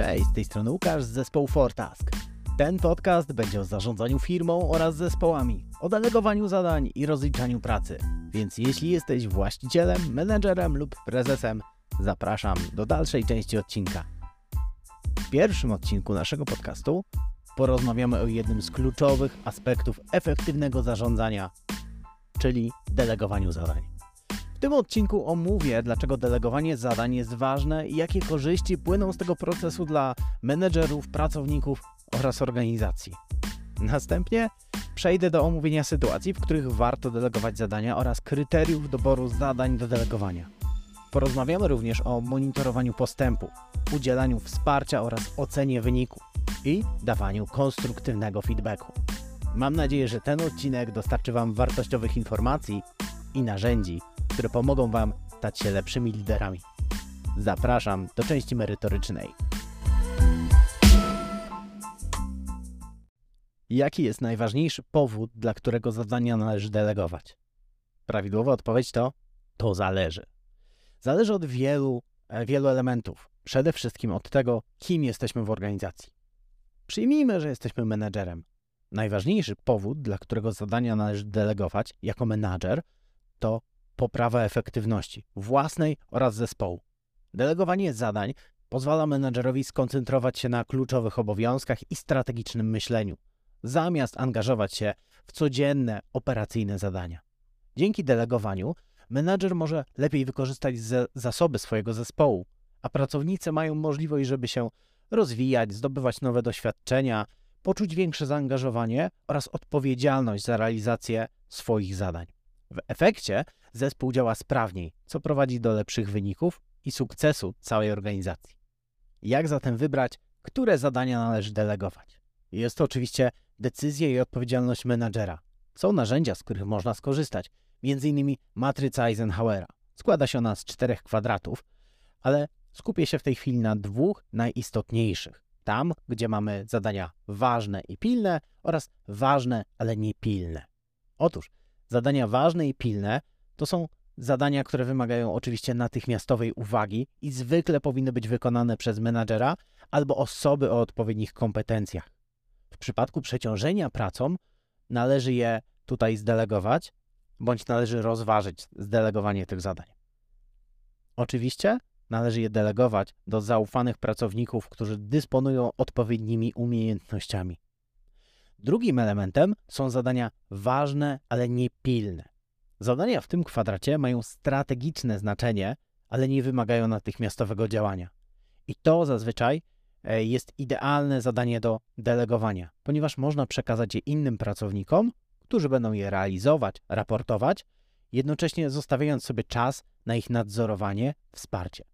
Cześć, z tej strony Łukasz z zespołu Fortask. Ten podcast będzie o zarządzaniu firmą oraz zespołami, o delegowaniu zadań i rozliczaniu pracy. Więc jeśli jesteś właścicielem, menedżerem lub prezesem, zapraszam do dalszej części odcinka. W pierwszym odcinku naszego podcastu porozmawiamy o jednym z kluczowych aspektów efektywnego zarządzania, czyli delegowaniu zadań. Tym odcinku omówię, dlaczego delegowanie zadań jest ważne i jakie korzyści płyną z tego procesu dla menedżerów, pracowników oraz organizacji. Następnie przejdę do omówienia sytuacji, w których warto delegować zadania oraz kryteriów doboru zadań do delegowania. Porozmawiamy również o monitorowaniu postępu, udzielaniu wsparcia oraz ocenie wyników i dawaniu konstruktywnego feedbacku. Mam nadzieję, że ten odcinek dostarczy Wam wartościowych informacji i narzędzi, które pomogą Wam stać się lepszymi liderami. Zapraszam do części merytorycznej. Jaki jest najważniejszy powód, dla którego zadania należy delegować? Prawidłowa odpowiedź to to zależy. Zależy od wielu, e, wielu elementów. Przede wszystkim od tego, kim jesteśmy w organizacji. Przyjmijmy, że jesteśmy menedżerem. Najważniejszy powód, dla którego zadania należy delegować jako menadżer, to poprawa efektywności własnej oraz zespołu. Delegowanie zadań pozwala menedżerowi skoncentrować się na kluczowych obowiązkach i strategicznym myśleniu, zamiast angażować się w codzienne, operacyjne zadania. Dzięki delegowaniu menedżer może lepiej wykorzystać zasoby swojego zespołu, a pracownicy mają możliwość, żeby się rozwijać, zdobywać nowe doświadczenia, poczuć większe zaangażowanie oraz odpowiedzialność za realizację swoich zadań. W efekcie zespół działa sprawniej, co prowadzi do lepszych wyników i sukcesu całej organizacji. Jak zatem wybrać, które zadania należy delegować? Jest to oczywiście decyzja i odpowiedzialność menadżera. Są narzędzia, z których można skorzystać, m.in. matryca Eisenhowera. Składa się ona z czterech kwadratów, ale skupię się w tej chwili na dwóch najistotniejszych. Tam, gdzie mamy zadania ważne i pilne oraz ważne, ale niepilne. Otóż zadania ważne i pilne to są zadania, które wymagają oczywiście natychmiastowej uwagi i zwykle powinny być wykonane przez menadżera albo osoby o odpowiednich kompetencjach. W przypadku przeciążenia pracą należy je tutaj zdelegować, bądź należy rozważyć zdelegowanie tych zadań. Oczywiście należy je delegować do zaufanych pracowników, którzy dysponują odpowiednimi umiejętnościami. Drugim elementem są zadania ważne, ale niepilne. Zadania w tym kwadracie mają strategiczne znaczenie, ale nie wymagają natychmiastowego działania. I to zazwyczaj e, jest idealne zadanie do delegowania, ponieważ można przekazać je innym pracownikom, którzy będą je realizować, raportować, jednocześnie zostawiając sobie czas na ich nadzorowanie, wsparcie.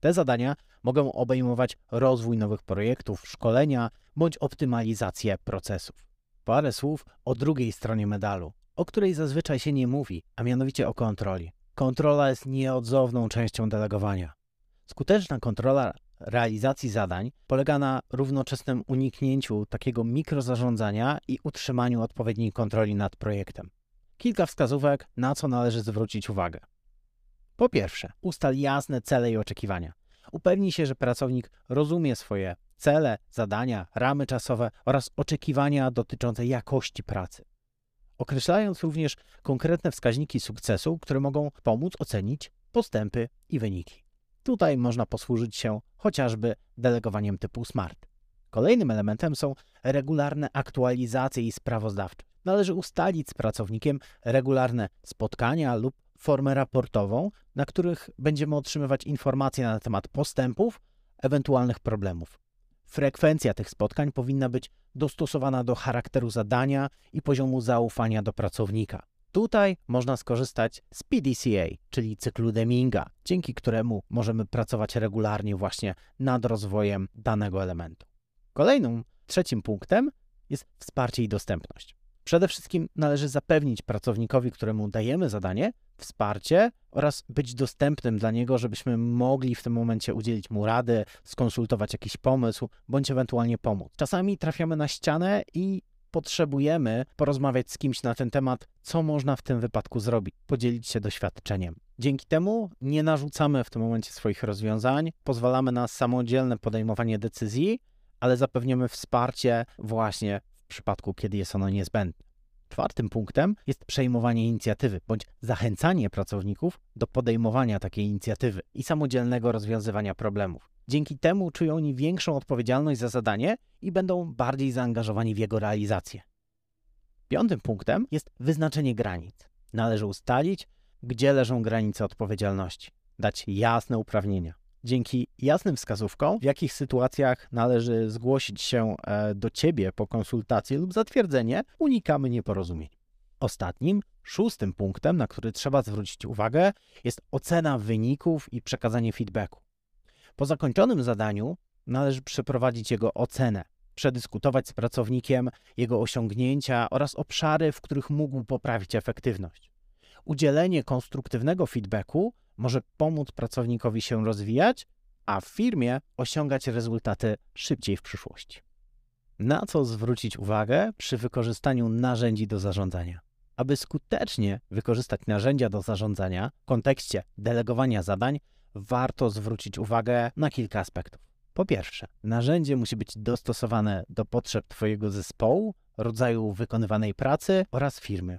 Te zadania mogą obejmować rozwój nowych projektów, szkolenia bądź optymalizację procesów. Parę słów o drugiej stronie medalu, o której zazwyczaj się nie mówi, a mianowicie o kontroli. Kontrola jest nieodzowną częścią delegowania. Skuteczna kontrola realizacji zadań polega na równoczesnym uniknięciu takiego mikrozarządzania i utrzymaniu odpowiedniej kontroli nad projektem. Kilka wskazówek, na co należy zwrócić uwagę. Po pierwsze, ustal jasne cele i oczekiwania. Upewnij się, że pracownik rozumie swoje cele, zadania, ramy czasowe oraz oczekiwania dotyczące jakości pracy. Określając również konkretne wskaźniki sukcesu, które mogą pomóc ocenić postępy i wyniki. Tutaj można posłużyć się chociażby delegowaniem typu SMART. Kolejnym elementem są regularne aktualizacje i sprawozdawcze. Należy ustalić z pracownikiem regularne spotkania lub formę raportową, na których będziemy otrzymywać informacje na temat postępów, ewentualnych problemów. Frekwencja tych spotkań powinna być dostosowana do charakteru zadania i poziomu zaufania do pracownika. Tutaj można skorzystać z PDCA, czyli cyklu Deminga, dzięki któremu możemy pracować regularnie właśnie nad rozwojem danego elementu. Kolejnym, trzecim punktem jest wsparcie i dostępność. Przede wszystkim należy zapewnić pracownikowi, któremu dajemy zadanie, wsparcie oraz być dostępnym dla niego, żebyśmy mogli w tym momencie udzielić mu rady, skonsultować jakiś pomysł bądź ewentualnie pomóc. Czasami trafiamy na ścianę i potrzebujemy porozmawiać z kimś na ten temat, co można w tym wypadku zrobić, podzielić się doświadczeniem. Dzięki temu nie narzucamy w tym momencie swoich rozwiązań, pozwalamy na samodzielne podejmowanie decyzji, ale zapewniamy wsparcie właśnie przypadku, kiedy jest ono niezbędne. Czwartym punktem jest przejmowanie inicjatywy bądź zachęcanie pracowników do podejmowania takiej inicjatywy i samodzielnego rozwiązywania problemów. Dzięki temu czują oni większą odpowiedzialność za zadanie i będą bardziej zaangażowani w jego realizację. Piątym punktem jest wyznaczenie granic. Należy ustalić, gdzie leżą granice odpowiedzialności, dać jasne uprawnienia. Dzięki jasnym wskazówkom, w jakich sytuacjach należy zgłosić się e, do Ciebie po konsultację lub zatwierdzenie, unikamy nieporozumień. Ostatnim, szóstym punktem, na który trzeba zwrócić uwagę, jest ocena wyników i przekazanie feedbacku. Po zakończonym zadaniu należy przeprowadzić jego ocenę, przedyskutować z pracownikiem jego osiągnięcia oraz obszary, w których mógł poprawić efektywność. Udzielenie konstruktywnego feedbacku może pomóc pracownikowi się rozwijać, a w firmie osiągać rezultaty szybciej w przyszłości. Na co zwrócić uwagę przy wykorzystaniu narzędzi do zarządzania? Aby skutecznie wykorzystać narzędzia do zarządzania w kontekście delegowania zadań, warto zwrócić uwagę na kilka aspektów. Po pierwsze, narzędzie musi być dostosowane do potrzeb Twojego zespołu, rodzaju wykonywanej pracy oraz firmy.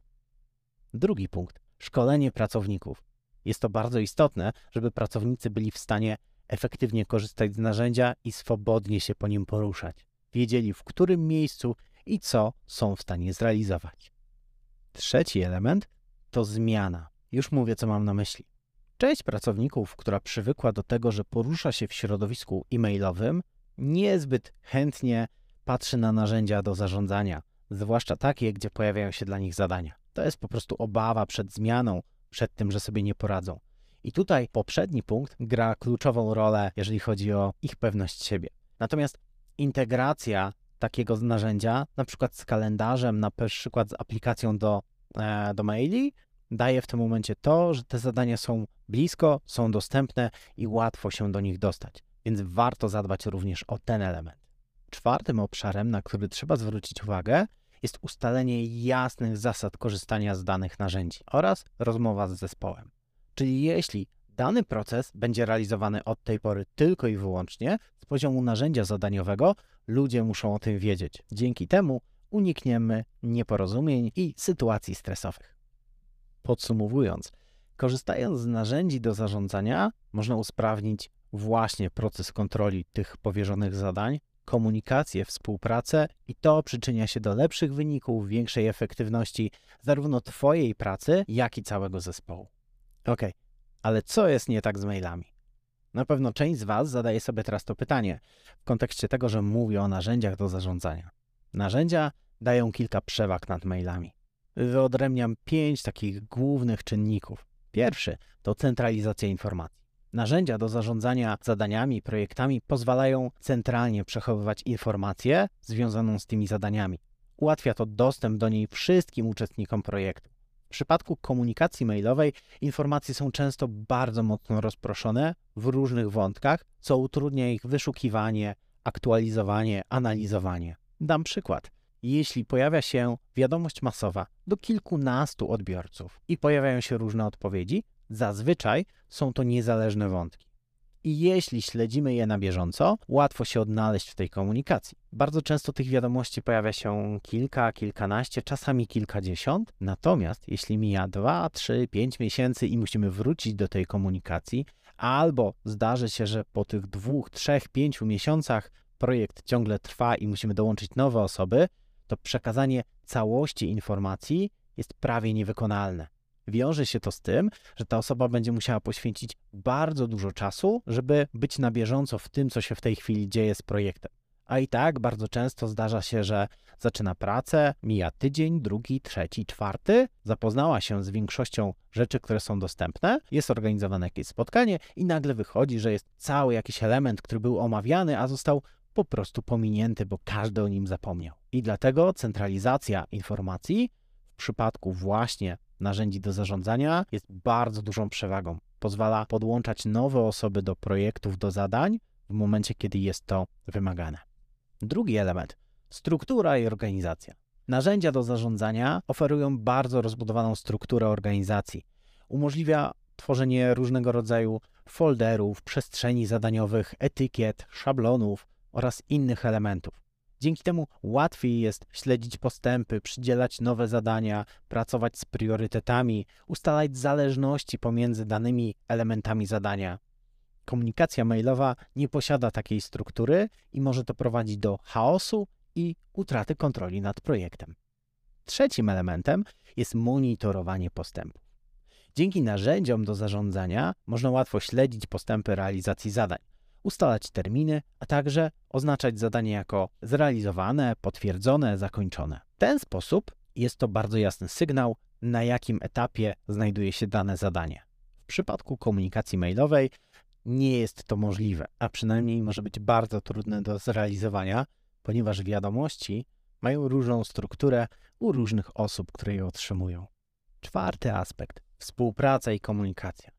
Drugi punkt szkolenie pracowników. Jest to bardzo istotne, żeby pracownicy byli w stanie efektywnie korzystać z narzędzia i swobodnie się po nim poruszać. Wiedzieli, w którym miejscu i co są w stanie zrealizować. Trzeci element to zmiana. Już mówię, co mam na myśli. Część pracowników, która przywykła do tego, że porusza się w środowisku e-mailowym, niezbyt chętnie patrzy na narzędzia do zarządzania, zwłaszcza takie, gdzie pojawiają się dla nich zadania. To jest po prostu obawa przed zmianą, przed tym, że sobie nie poradzą. I tutaj poprzedni punkt gra kluczową rolę, jeżeli chodzi o ich pewność siebie. Natomiast integracja takiego narzędzia, na przykład z kalendarzem, na przykład z aplikacją do, e, do maili, daje w tym momencie to, że te zadania są blisko, są dostępne i łatwo się do nich dostać. Więc warto zadbać również o ten element. Czwartym obszarem, na który trzeba zwrócić uwagę, jest ustalenie jasnych zasad korzystania z danych narzędzi oraz rozmowa z zespołem. Czyli jeśli dany proces będzie realizowany od tej pory tylko i wyłącznie z poziomu narzędzia zadaniowego, ludzie muszą o tym wiedzieć. Dzięki temu unikniemy nieporozumień i sytuacji stresowych. Podsumowując, korzystając z narzędzi do zarządzania, można usprawnić właśnie proces kontroli tych powierzonych zadań, komunikację, współpracę i to przyczynia się do lepszych wyników, większej efektywności zarówno Twojej pracy, jak i całego zespołu. Ok, ale co jest nie tak z mailami? Na pewno część z Was zadaje sobie teraz to pytanie w kontekście tego, że mówię o narzędziach do zarządzania. Narzędzia dają kilka przewag nad mailami. Wyodrębniam pięć takich głównych czynników. Pierwszy to centralizacja informacji. Narzędzia do zarządzania zadaniami projektami pozwalają centralnie przechowywać informację związaną z tymi zadaniami. Ułatwia to dostęp do niej wszystkim uczestnikom projektu. W przypadku komunikacji mailowej informacje są często bardzo mocno rozproszone w różnych wątkach, co utrudnia ich wyszukiwanie, aktualizowanie, analizowanie. Dam przykład. Jeśli pojawia się wiadomość masowa do kilkunastu odbiorców i pojawiają się różne odpowiedzi, Zazwyczaj są to niezależne wątki. I jeśli śledzimy je na bieżąco, łatwo się odnaleźć w tej komunikacji. Bardzo często tych wiadomości pojawia się kilka, kilkanaście, czasami kilkadziesiąt. Natomiast jeśli mija 2, 3, 5 miesięcy i musimy wrócić do tej komunikacji, albo zdarzy się, że po tych dwóch, trzech, pięciu miesiącach projekt ciągle trwa i musimy dołączyć nowe osoby, to przekazanie całości informacji jest prawie niewykonalne. Wiąże się to z tym, że ta osoba będzie musiała poświęcić bardzo dużo czasu, żeby być na bieżąco w tym, co się w tej chwili dzieje z projektem. A i tak bardzo często zdarza się, że zaczyna pracę, mija tydzień, drugi, trzeci, czwarty, zapoznała się z większością rzeczy, które są dostępne, jest organizowane jakieś spotkanie i nagle wychodzi, że jest cały jakiś element, który był omawiany, a został po prostu pominięty, bo każdy o nim zapomniał. I dlatego centralizacja informacji w przypadku właśnie narzędzi do zarządzania jest bardzo dużą przewagą. Pozwala podłączać nowe osoby do projektów, do zadań w momencie, kiedy jest to wymagane. Drugi element struktura i organizacja. Narzędzia do zarządzania oferują bardzo rozbudowaną strukturę organizacji. Umożliwia tworzenie różnego rodzaju folderów, przestrzeni zadaniowych, etykiet, szablonów oraz innych elementów. Dzięki temu łatwiej jest śledzić postępy, przydzielać nowe zadania, pracować z priorytetami, ustalać zależności pomiędzy danymi elementami zadania. Komunikacja mailowa nie posiada takiej struktury i może to prowadzić do chaosu i utraty kontroli nad projektem. Trzecim elementem jest monitorowanie postępów. Dzięki narzędziom do zarządzania można łatwo śledzić postępy realizacji zadań, ustalać terminy, a także oznaczać zadanie jako zrealizowane, potwierdzone, zakończone. W ten sposób jest to bardzo jasny sygnał, na jakim etapie znajduje się dane zadanie. W przypadku komunikacji mailowej nie jest to możliwe, a przynajmniej może być bardzo trudne do zrealizowania, ponieważ wiadomości mają różną strukturę u różnych osób, które je otrzymują. Czwarty aspekt współpraca i komunikacja.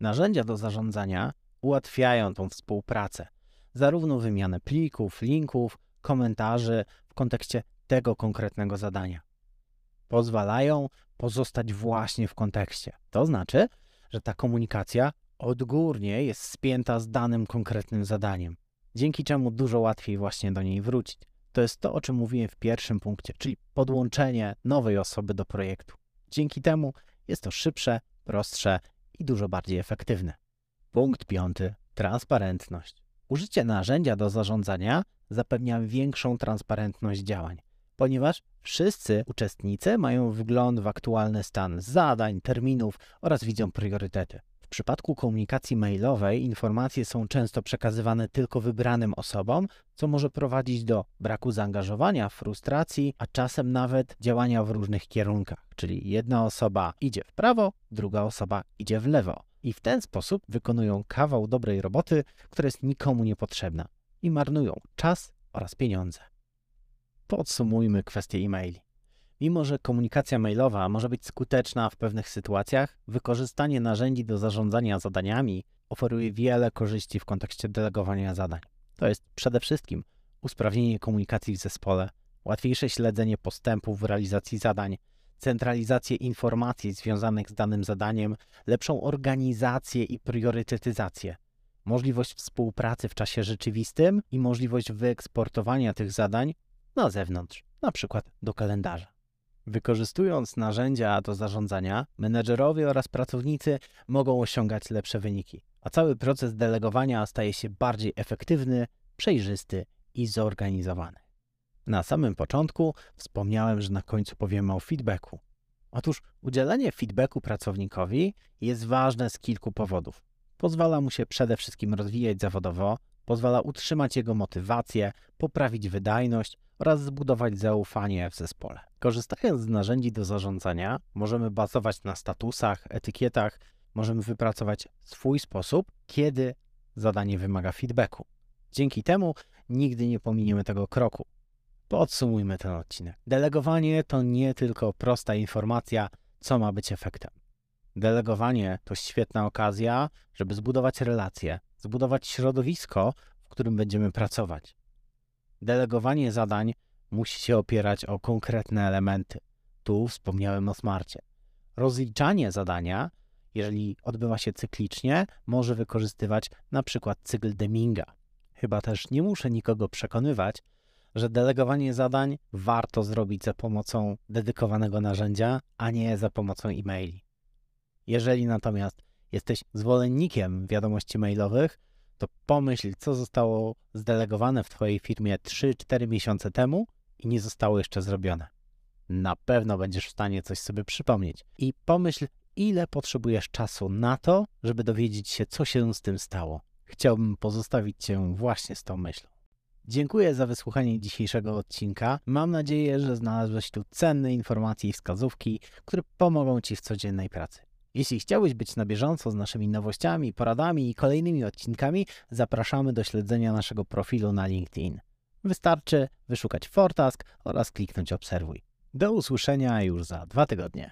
Narzędzia do zarządzania ułatwiają tą współpracę, zarówno wymianę plików, linków, komentarzy w kontekście tego konkretnego zadania. Pozwalają pozostać właśnie w kontekście. To znaczy, że ta komunikacja odgórnie jest spięta z danym konkretnym zadaniem, dzięki czemu dużo łatwiej właśnie do niej wrócić. To jest to, o czym mówiłem w pierwszym punkcie, czyli podłączenie nowej osoby do projektu. Dzięki temu jest to szybsze, prostsze i dużo bardziej efektywne. Punkt piąty. Transparentność. Użycie narzędzia do zarządzania zapewnia większą transparentność działań, ponieważ wszyscy uczestnicy mają wgląd w aktualny stan zadań, terminów oraz widzą priorytety przypadku komunikacji mailowej informacje są często przekazywane tylko wybranym osobom, co może prowadzić do braku zaangażowania, frustracji, a czasem nawet działania w różnych kierunkach. Czyli jedna osoba idzie w prawo, druga osoba idzie w lewo. I w ten sposób wykonują kawał dobrej roboty, która jest nikomu niepotrzebna i marnują czas oraz pieniądze. Podsumujmy kwestię e-maili. Mimo, że komunikacja mailowa może być skuteczna w pewnych sytuacjach, wykorzystanie narzędzi do zarządzania zadaniami oferuje wiele korzyści w kontekście delegowania zadań. To jest przede wszystkim usprawnienie komunikacji w zespole, łatwiejsze śledzenie postępów w realizacji zadań, centralizację informacji związanych z danym zadaniem, lepszą organizację i priorytetyzację, możliwość współpracy w czasie rzeczywistym i możliwość wyeksportowania tych zadań na zewnątrz, na przykład do kalendarza. Wykorzystując narzędzia do zarządzania, menedżerowie oraz pracownicy mogą osiągać lepsze wyniki, a cały proces delegowania staje się bardziej efektywny, przejrzysty i zorganizowany. Na samym początku wspomniałem, że na końcu powiemy o feedbacku. Otóż udzielenie feedbacku pracownikowi jest ważne z kilku powodów. Pozwala mu się przede wszystkim rozwijać zawodowo, pozwala utrzymać jego motywację, poprawić wydajność oraz zbudować zaufanie w zespole. Korzystając z narzędzi do zarządzania, możemy bazować na statusach, etykietach, możemy wypracować swój sposób, kiedy zadanie wymaga feedbacku. Dzięki temu nigdy nie pominiemy tego kroku. Podsumujmy ten odcinek. Delegowanie to nie tylko prosta informacja, co ma być efektem. Delegowanie to świetna okazja, żeby zbudować relacje, zbudować środowisko, w którym będziemy pracować. Delegowanie zadań musi się opierać o konkretne elementy. Tu wspomniałem o smarcie. Rozliczanie zadania, jeżeli odbywa się cyklicznie, może wykorzystywać na przykład cykl Deminga. Chyba też nie muszę nikogo przekonywać, że delegowanie zadań warto zrobić za pomocą dedykowanego narzędzia, a nie za pomocą e-maili. Jeżeli natomiast jesteś zwolennikiem wiadomości mailowych, to pomyśl, co zostało zdelegowane w Twojej firmie 3-4 miesiące temu i nie zostało jeszcze zrobione. Na pewno będziesz w stanie coś sobie przypomnieć. I pomyśl, ile potrzebujesz czasu na to, żeby dowiedzieć się, co się z tym stało. Chciałbym pozostawić Cię właśnie z tą myślą. Dziękuję za wysłuchanie dzisiejszego odcinka. Mam nadzieję, że znalazłeś tu cenne informacje i wskazówki, które pomogą Ci w codziennej pracy. Jeśli chciałbyś być na bieżąco z naszymi nowościami, poradami i kolejnymi odcinkami, zapraszamy do śledzenia naszego profilu na LinkedIn. Wystarczy wyszukać Fortask oraz kliknąć Obserwuj. Do usłyszenia już za dwa tygodnie.